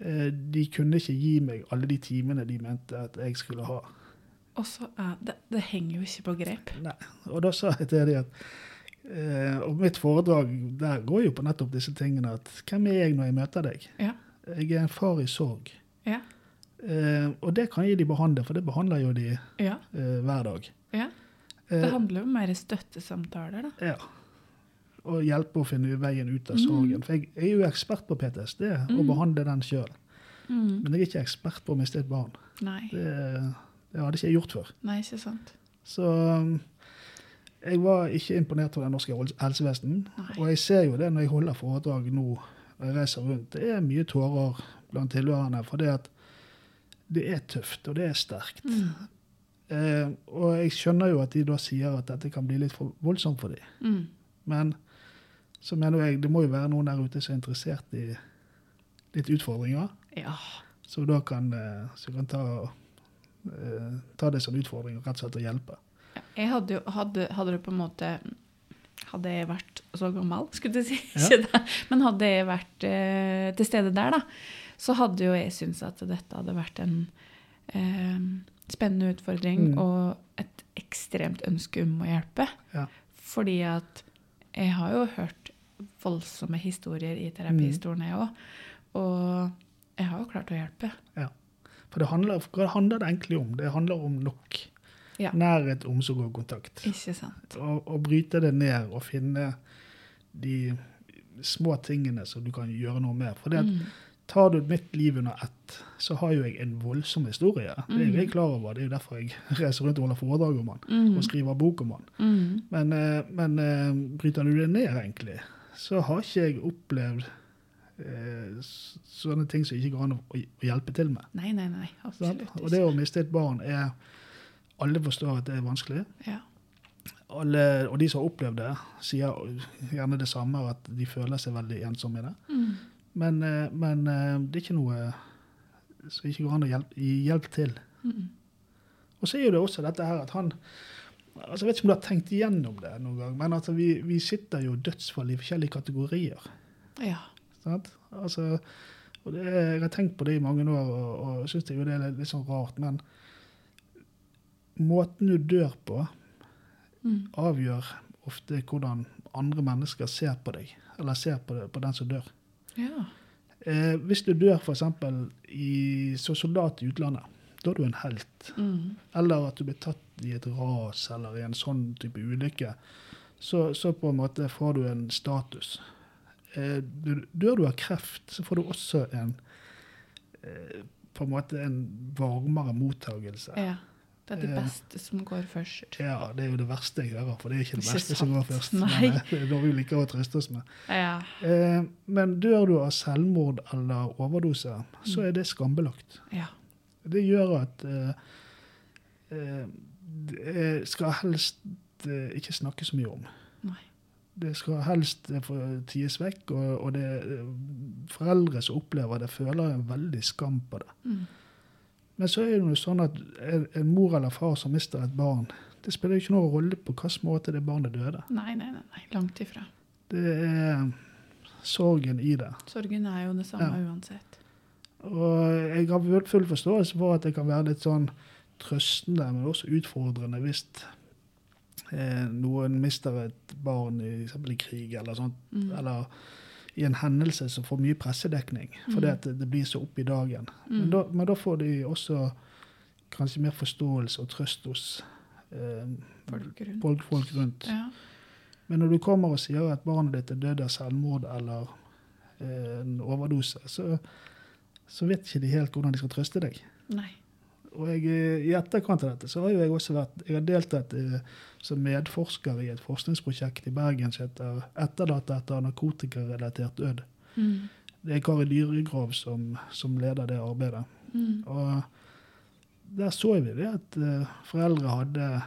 de kunne ikke gi meg alle de timene de mente at jeg skulle ha. Og så er det Det henger jo ikke på grep. Nei. Og da sa jeg til dem at eh, Og mitt foredrag der går jo på nettopp disse tingene at hvem er jeg når jeg møter deg? Ja. Jeg er en far i sorg. Ja. Eh, og det kan gi de behandle, for det behandler jo de Ja. eh, hver dag. ja. Eh, Det handler jo mer støttesamtaler, da. Ja. Og hjelpe å finne veien ut av Mm. sorgen. For jeg er jo ekspert på PTSD og behandler behandle den sjøl. Mm. Men jeg er ikke ekspert på å miste et barn. Nei. Det, det hadde ikke jeg gjort før. Nei, ikke sant. Så um, jeg var ikke imponert over det norske helse- helsevesen. Nei. Og jeg ser jo det når jeg holder foredrag nå og jeg reiser rundt. Det er mye tårer blant tilhørerne. For det at det er tøft, og det er sterkt. Mm. Eh, og jeg skjønner jo at de da sier at dette kan bli litt for voldsomt for dem. Mm. Men så mener jeg det må jo være noen der ute som er interessert i litt utfordringer. Ja. Så da kan, eh, så kan ta eh, ta det som en utfordring og rett og slett å hjelpe. Jeg hadde jo hadde, hadde det på en måte Hadde jeg vært så gammel, skulle jeg si, Ja. men hadde jeg vært eh, til stede der, da, så hadde jo jeg syntes at dette hadde vært en eh, spennende utfordring Mm. og et ekstremt ønske om å hjelpe. Ja. Fordi at jeg har jo hørt voldsomme historier i terapistolen, jeg òg. Og jeg har jo klart å hjelpe. For det handler, hva handler det egentlig om? Det handler om nok. Ja. Nærhet, omsorg og kontakt. Ikke sant? Og, og bryte det ned og finne de små tingene som du kan gjøre noe med. For det at Mm. tar du mitt liv under ett, så har jo jeg en voldsom historie. Det er Mm. jeg klar over. Det er jo derfor jeg reiser rundt og holder foredrag om den. Mm. Og skriver bok om den. Mm. Men, eh, men eh, bryter du det ned, egentlig, så har ikke jeg opplevd eh, sånne ting som ikke går an å, å hjelpe til med. Nei, nei, nei. absolutt ikke. Og det å miste et barn er Alle forstår at det er vanskelig. Ja. Alle, og de som har opplevd det, sier gjerne det samme, at de føler seg veldig ensomme i det. Mm. Men, eh, men eh, det er ikke noe som ikke går an å hjelpe, gi hjelp til. Mm. Og så er jo det også dette her at han altså Jeg vet ikke om du har tenkt igjennom det noen gang, men altså vi, vi sitter jo dødsfall i forskjellige kategorier. Ja. Sant? Altså, og det, jeg har tenkt på det i mange år og, og syns det er litt, litt sånn rart. Men måten du dør på, Mm. avgjør ofte hvordan andre mennesker ser på deg, eller ser på, det, på den som dør. ja. Eh, hvis du dør f.eks. som soldat i utlandet, da er du en helt. Mm. Eller at du blir tatt i et ras eller i en sånn type ulykke, så, så på en måte får du en status. Eh, dør du av kreft, så får du også en eh, på en måte en varmere mottagelse. ja. Det er det Eh. beste som går først. Ja, det er jo det verste jeg hører, for det er ikke det beste som går først. Nei. Men, det noe vi liker å trøste oss med. Ja. Eh, men dør du av selvmord eller overdose, så er det skambelagt. ja. Det gjør at eh, eh, det skal helst eh, ikke snakke så mye om. Nei. Det skal helst eh, ties vekk, og, og det, eh, foreldre som opplever det, føler en veldig skam på det. Mm. Men så er det jo sånn at en, en mor eller far som mister et barn, det spiller jo ikke noen rolle på hvilken måte det barnet døde. Nei, nei, nei, nei. Langt ifra. Det er sorgen i det. Sorgen er jo det samme Ja. uansett. Og jeg har full forståelse for at det kan være litt sånn trøstende, men også utfordrende hvis eh, noen mister et barn i, i krig eller sånt, Mm. eller i en hendelse som får mye pressedekning, fordi Mm. at det, det blir så opp i dagen. Men, Mm. da, men da får de også kanskje mer forståelse og trøst hos eh, Folk rundt. folk, folk rundt. Ja. Men når du kommer og sier at barnet ditt er dødd av selvmord eller eh, en overdose, så, så vet ikke de helt hvordan de skal trøste deg. Nei. Og jeg, eh, I etterkant av dette så har jeg også vært, jeg har deltatt eh, som medforsker i et forskningsprosjekt i Bergen som heter 'Etterlatte etter narkotikarelatert død'. Mm. Det er Kari Dyregrov som, som leder det arbeidet. Mm. Og der så vi det at eh, foreldre hadde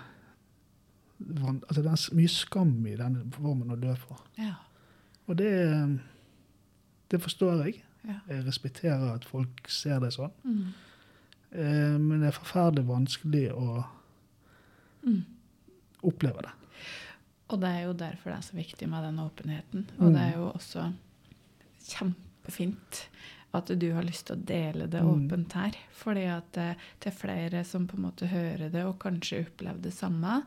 altså Det er mye skam i denne formen å dø for. Ja. Og det, det forstår jeg. Ja. Jeg respekterer at folk ser det sånn. Mm. Eh, Men det er forferdelig vanskelig å Mm. oppleve det. Og det er jo derfor det er så viktig med den åpenheten. Og Mm. det er jo også kjempefint at du har lyst til å dele det Mm. åpent her. Fordi at eh, til flere som på en måte hører det, og kanskje opplever det samme,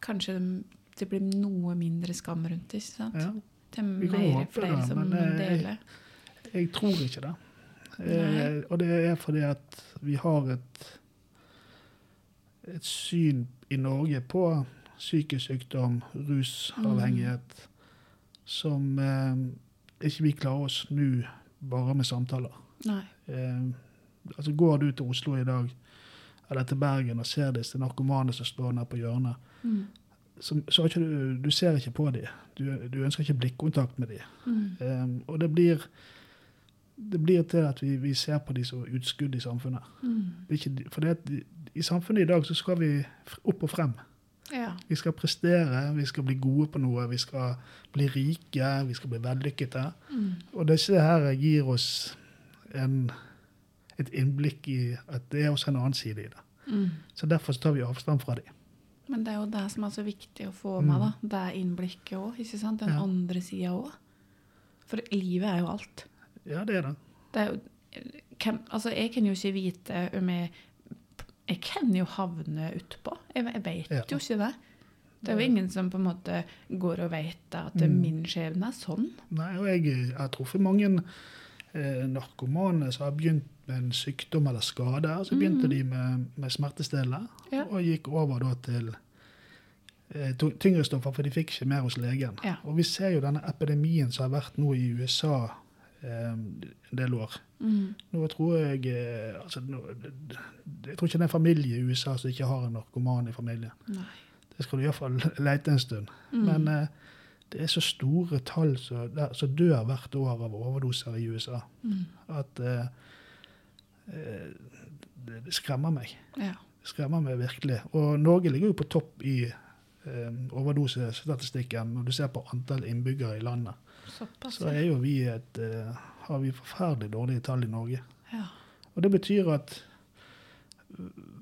kanskje det- det blir noe mindre skam rundt det, ikke sant? Ja. Vi kan mer flere det, som men, eh, deler. Jeg tror ikke det. Eh, og det er fordi at vi har et, et syn i Norge på psykisk sykdom, rusavhengighet, som eh, ikke vi klarer å snu bare med samtaler. Eh, altså Går du til Oslo i dag, eller til Bergen, og ser disse narkomane som står der på hjørnet, Mm. så, så ikke du, du ser ikke på dem. Du, du ønsker ikke blikkontakt med dem. Mm. Eh, og det blir, det blir til at vi, vi ser på de som utskudd i samfunnet. Mm. For det i- i samfunnet i dag så skal vi opp og frem. Ja. Vi skal prestere, vi skal bli gode på noe, vi skal bli rike, vi skal bli vellykkede. Mm. Og disse her gir oss en, et innblikk i at det er også en annen side i det. Mm. Så derfor så tar vi avstand fra dem. Men det er jo det som er så viktig å få med, da. Det innblikket òg? Den Mm. Ja. andre sida òg. For livet er jo alt. Ja, det er det. Det er jo hvem, Altså, jeg kan jo ikke vite om jeg Jeg kan jo havne utpå. Jeg, jeg vet Ja. jo ikke det. Det er jo ingen som på en måte går og vet at Mm. min skjebne er sånn. Nei, og jeg, jeg har truffet mange eh, narkomane som har begynt med en sykdom eller skade. og Så begynte mm. de med, med smertestillende Ja. og gikk over da til eh, tyngre stoffer, for de fikk ikke mer hos legen. Ja. Og vi ser jo denne epidemien som har vært nå i USA del år. Mm. Nå tror jeg eh, altså, nå, Jeg tror ikke det er en familie i USA som ikke har en narkoman i familien. Nei. Det skal du iallfall lete en stund. Mm. Men eh, det er så store tall som dør hvert år av overdoser i USA, Mm. at eh, eh, det, det skremmer meg. Ja. Det skremmer meg virkelig. Og Norge ligger jo på topp i eh, overdosestatistikken når du ser på antall innbyggere i landet. Såpass. Så er jo vi et, uh, har vi forferdelig dårlige tall i Norge. Ja. Og det betyr at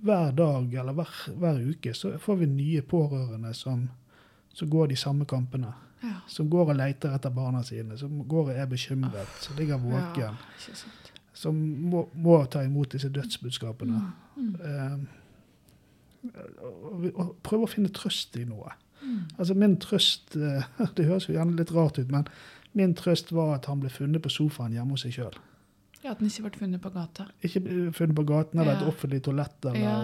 hver dag eller hver, hver uke så får vi nye pårørende som, som går de samme kampene. Ja. Som går og leter etter barna sine, som går og er bekymret, som ligger våken. Ja. Som må, må ta imot disse dødsbudskapene. Mm. Eh, og, og, og prøve å finne trøst i noe. Mm. Altså Min trøst eh, Det høres jo gjerne litt rart ut, men min trøst var at han ble funnet på sofaen hjemme hos seg sjøl. Ja, at den ikke ble funnet på gata. Ikke funnet på gaten eller et offentlig toalett eller Ja.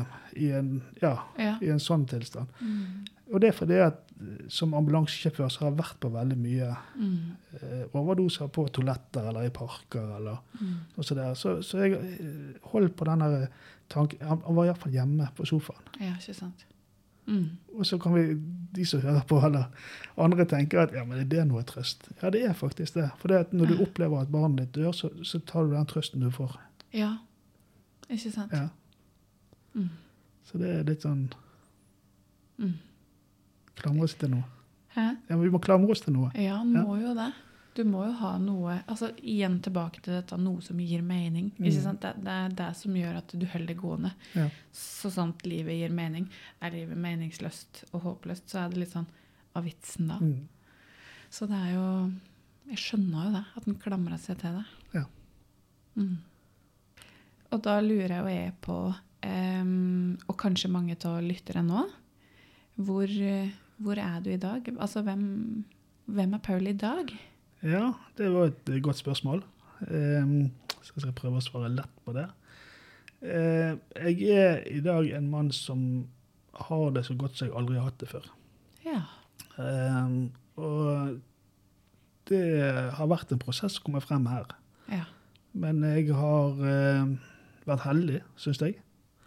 uh, i, en, ja, Ja. i en sånn tilstand. Mm. Og det er fordi at eh, som ambulansesjåfør så har jeg vært på veldig mye Mm. uh, overdoser på toaletter eller i parker eller Mm. noe sånt. der. Så, så jeg holdt på den tanken han var iallfall hjemme på sofaen. Ja, ikke sant. Mm. Og så kan vi, de som hører på, eller andre tenker at ja, men er det noe trøst? Ja, det er faktisk det. For det når du opplever at barnet ditt dør, så, så tar du den trøsten du får. Ja, ikke sant. Ja. Mm. Så det er litt sånn Mm. Klamre oss til noe. Hæ? Ja, men Vi må klamre oss til noe. Ja, vi må jo det. Du må jo ha noe altså Igjen tilbake til dette, noe som gir mening. Mm. Det, det er det som gjør at du holder det gående. Ja. Så sant livet gir mening. Er livet meningsløst og håpløst, så er det litt sånn av vitsen da. Mm. Så det er jo Jeg skjønner jo det, at den klamrer seg til det. Ja. Mm. Og da lurer jo jeg på, um, og kanskje mange av lyttere nå, hvor, hvor er du i dag? Altså, hvem, hvem er Paul i dag? Ja, det var et eh, godt spørsmål. Um, så jeg skal prøve å svare lett på det. Eh, jeg er i dag en mann som har det så godt som jeg aldri har hatt det før. Ja. Um, og det har vært en prosess å komme frem her. Ja. Men jeg har vært heldig, syns jeg.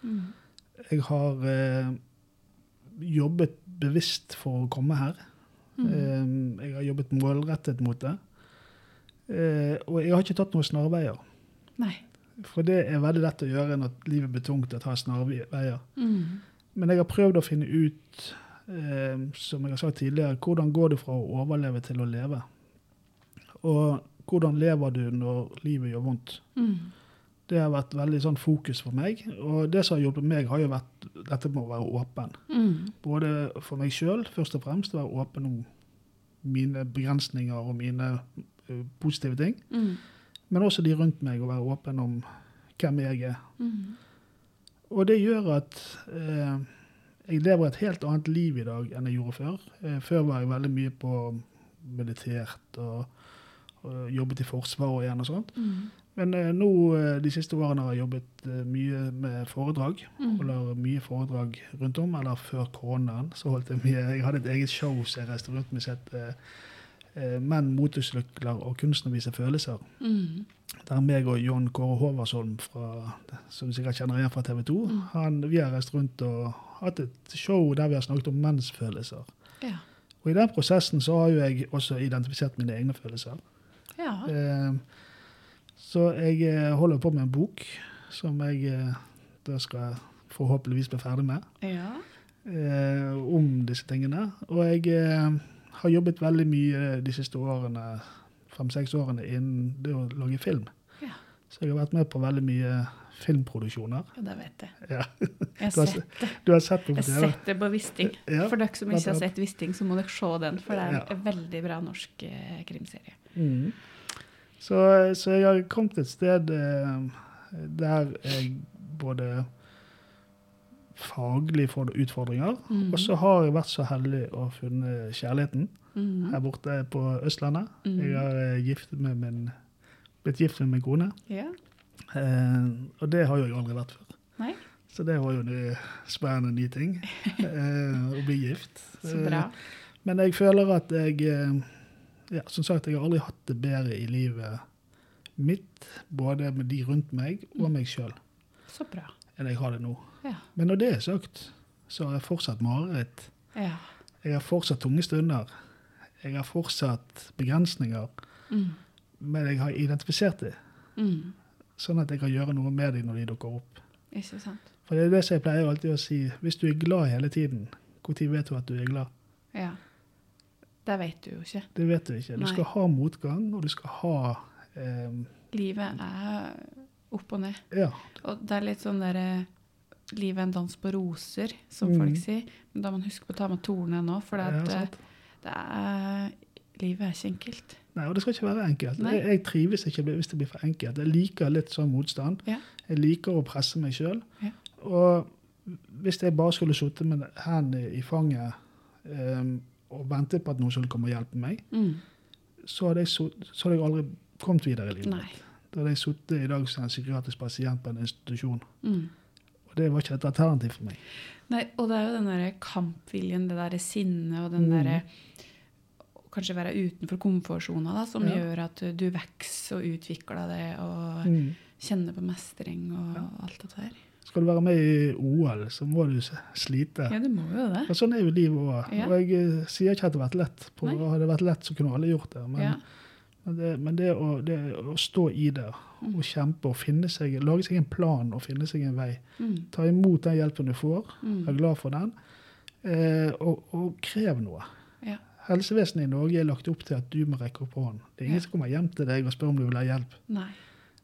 Mm. Jeg har jobbet bevisst for å komme her. Mm. Jeg har jobbet målrettet mot det. Eh, og jeg har ikke tatt noen snarveier. Nei. For det er veldig lett å gjøre når livet blir tungt å ta snarveier. Mm. Men jeg har prøvd å finne ut, eh, som jeg har sagt tidligere, hvordan går det fra å overleve til å leve? Og hvordan lever du når livet gjør vondt? Mm. Det har vært veldig sånn fokus for meg. Og det som har hjulpet meg, har jo vært dette med å være åpen. Mm. Både for meg sjøl, først og fremst, å være åpen om mine begrensninger og mine positive ting. Mm. Men også de rundt meg, å være åpen om hvem jeg er. Mm. Og det gjør at eh, jeg lever et helt annet liv i dag enn jeg gjorde før. Eh, før var jeg veldig mye på militært og, og jobbet i Forsvaret igjen og sånt. Mm. Men eh, nå eh, de siste årene har jeg jobbet eh, mye med foredrag. Mm. Holder mye foredrag rundt om. Eller før koronaen så holdt jeg mye Jeg hadde et eget show som jeg reiste rundt med sett eh, eh, menn, motorsykler og kunsten å vise følelser. Mm. Der meg og John Kåre Håvardsholm, som du sikkert kjenner igjen fra TV 2, Mm. han, vi har reist rundt og hatt et show der vi har snakket om menns følelser. Ja. Og i den prosessen så har jo jeg også identifisert mine egne følelser. Ja. Eh, så jeg eh, holder på med en bok som jeg eh, da skal forhåpentligvis bli ferdig med, ja. eh, om disse tingene. Og jeg eh, har jobbet veldig mye de siste årene, fem-seks årene, innen det å lage film. Ja. Så jeg har vært med på veldig mye filmproduksjoner. Ja, det vet jeg. Ja. Jeg har sett det. Du har sett på Jeg har sett det på Wisting. Ja, For dere som ikke har sett Wisting, så må dere se den, for det er Ja. en veldig bra norsk eh, krimserie. Mm. Så, så jeg har kommet et sted eh, der jeg både faglig får utfordringer, Mm. og så har jeg vært så heldig å funne kjærligheten Mm. her borte på Østlandet. Mm. Jeg har gift med min, blitt gift med min kone, Ja. eh, og det har jeg aldri vært før. Nei, Så det var jo en spennende ny ting, eh, å bli gift. så bra. Eh, Men jeg føler at jeg eh, ja, Som sagt, jeg har aldri hatt det bedre i livet mitt, både med de rundt meg og meg sjøl, Så bra. Enn jeg har det nå. Ja. Men når det er sagt, så har jeg fortsatt mareritt. Ja. Jeg har fortsatt tunge stunder. Jeg har fortsatt begrensninger. Mm. Men jeg har identifisert det, Mm. sånn at jeg kan gjøre noe med dem når de dukker opp. Ikke sant? For det er det som jeg pleier alltid å si. Hvis du er glad hele tiden, når vet du at du er glad? Ja. Det vet du jo ikke. Det vet du ikke. Du Nei. skal ha motgang, og du skal ha eh, Livet er opp og ned. Ja. Og det er litt sånn derre Livet er en dans på roser, som Mm. folk sier. Men da må man huske på å ta med tornene nå, for det, ja, det er Livet er ikke enkelt. Nei, og det skal ikke være enkelt. Jeg, jeg trives ikke hvis det blir for enkelt. Jeg liker litt sånn motstand. Ja. Jeg liker å presse meg sjøl. Ja. Og hvis jeg bare skulle sittet med hendene i fanget um, og ventet på at noen skulle komme og hjelpe meg, Mm. så hadde jeg, så, så hadde jeg aldri kommet videre i livet. Nei. Da hadde jeg sittet i dag som en psykiatrisk pasient på en institusjon. Mm. Og det var ikke et alternativ for meg. Nei, og det er jo den derre kampviljen, det derre sinnet og den Mm. derre Kanskje være utenfor komfortsona, som Ja. gjør at du, du vokser og utvikler det og Mm. kjenner på mestring og alt det der. Skal du være med i OL, så må du slite. Ja, du må jo det. Og sånn er jo livet òg. Ja. Og jeg eh, sier ikke at det har vært lett. På, hadde det vært lett, så kunne alle gjort det. Ja. men, det, men det, å, det å stå i det Mm. og kjempe og finne seg, lage seg en plan og finne seg en vei. Mm. Ta imot den hjelpen du får, Mm. vær glad for den, eh, og, og krev noe. Ja. Helsevesenet i Norge er lagt opp til at du må rekke opp hånden. Det er ingen Ja. som kommer hjem til deg og spør om du vil ha hjelp.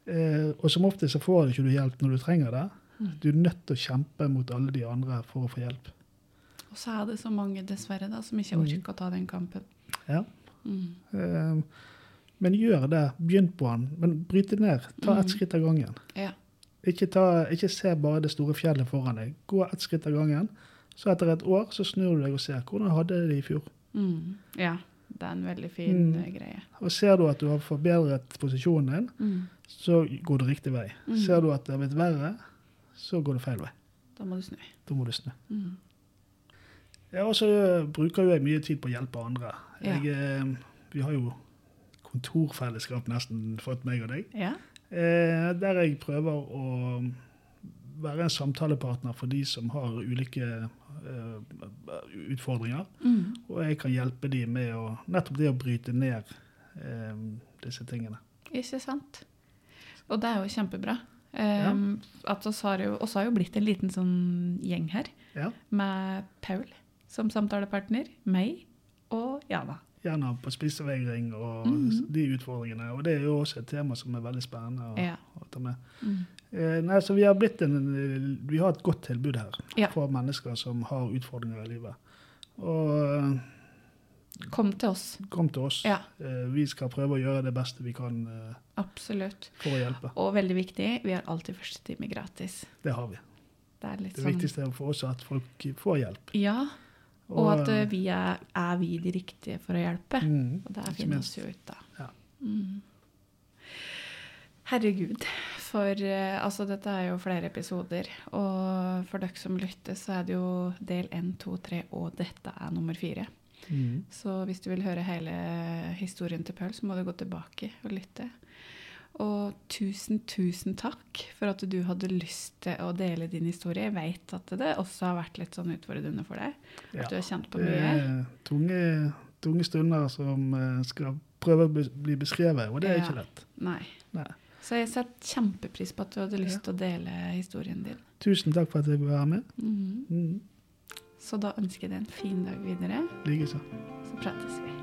Eh, og som ofte så får du ikke du hjelp når du trenger det. Mm. Du er nødt til å kjempe mot alle de andre for å få hjelp. Og så er det så mange, dessverre, da, som ikke Mm. orker å ta den kampen. Ja. Mm. Eh, Men gjør det. Begynn på den. Men bryt det ned. Ta ett Mm. skritt av gangen. Ja. Ikke, ta, ikke se bare det store fjellet foran deg. Gå ett skritt av gangen. Så etter et år så snur du deg og ser hvordan hadde det i fjor. Mm. ja. Det er en veldig fin Mm. eh, greie. Og ser du at du har forbedret posisjonen din, Mm. så går du riktig vei. Mm. Ser du at det har blitt verre, så går du feil vei. Da må du snu. Da må du snu. Mm. Ja, og så eh, bruker jo jeg mye tid på å hjelpe andre. Jeg, eh, vi har jo kontorfellesskap nesten fått meg og deg. Ja. Eh, der jeg prøver å være en samtalepartner for de som har ulike eh, utfordringer. Mm. Og jeg kan hjelpe de med å, nettopp det å bryte ned eh, disse tingene. Ikke sant? Og det er jo kjempebra. Um, at oss har jo, oss har jo blitt en liten sånn gjeng her, Ja, med Paul som samtalepartner, meg og Jana. Gjerne på spisevegring og mm. de utfordringene. Og det er jo også et tema som er veldig spennende å, Ja. å ta med. Mm. Eh, nei, så vi har, blitt en, vi har et godt tilbud her Ja. for mennesker som har utfordringer i livet. Og Kom til oss. eh, kom til oss. Ja, Eh, vi skal prøve å gjøre det beste vi kan eh, absolutt. for å hjelpe. Og veldig viktig, vi har alltid første time gratis. Det har vi. Det Det sånn viktigste for oss er at folk får hjelp. Ja, og at eh, vi er, er vi de riktige for å hjelpe. mm, Og det finner vi oss jo ut, da. Ja. Mm. Herregud. For eh, altså, dette er jo flere episoder. Og for dere som lytter, så er det jo del 1, 2, 3, og dette er nummer fire. Mm. Så hvis du vil høre hele historien til Paul, så må du gå tilbake og lytte. Og tusen, tusen takk for at du hadde lyst til å dele din historie. Jeg vet at det også har vært litt sånn utfordrende for deg. Ja. At du har kjent på mye. Det er tunge, tunge stunder som eh, skal prøve å bli- beskrevet, og det er Ja. ikke lett. Nei. Nei. Så jeg setter kjempepris på at du hadde lyst Ja. til å dele historien din. Tusen takk for at jeg fikk være med. Mhm. Mm. Så da ønsker jeg deg en fin dag videre. Likeså. Så prates vi.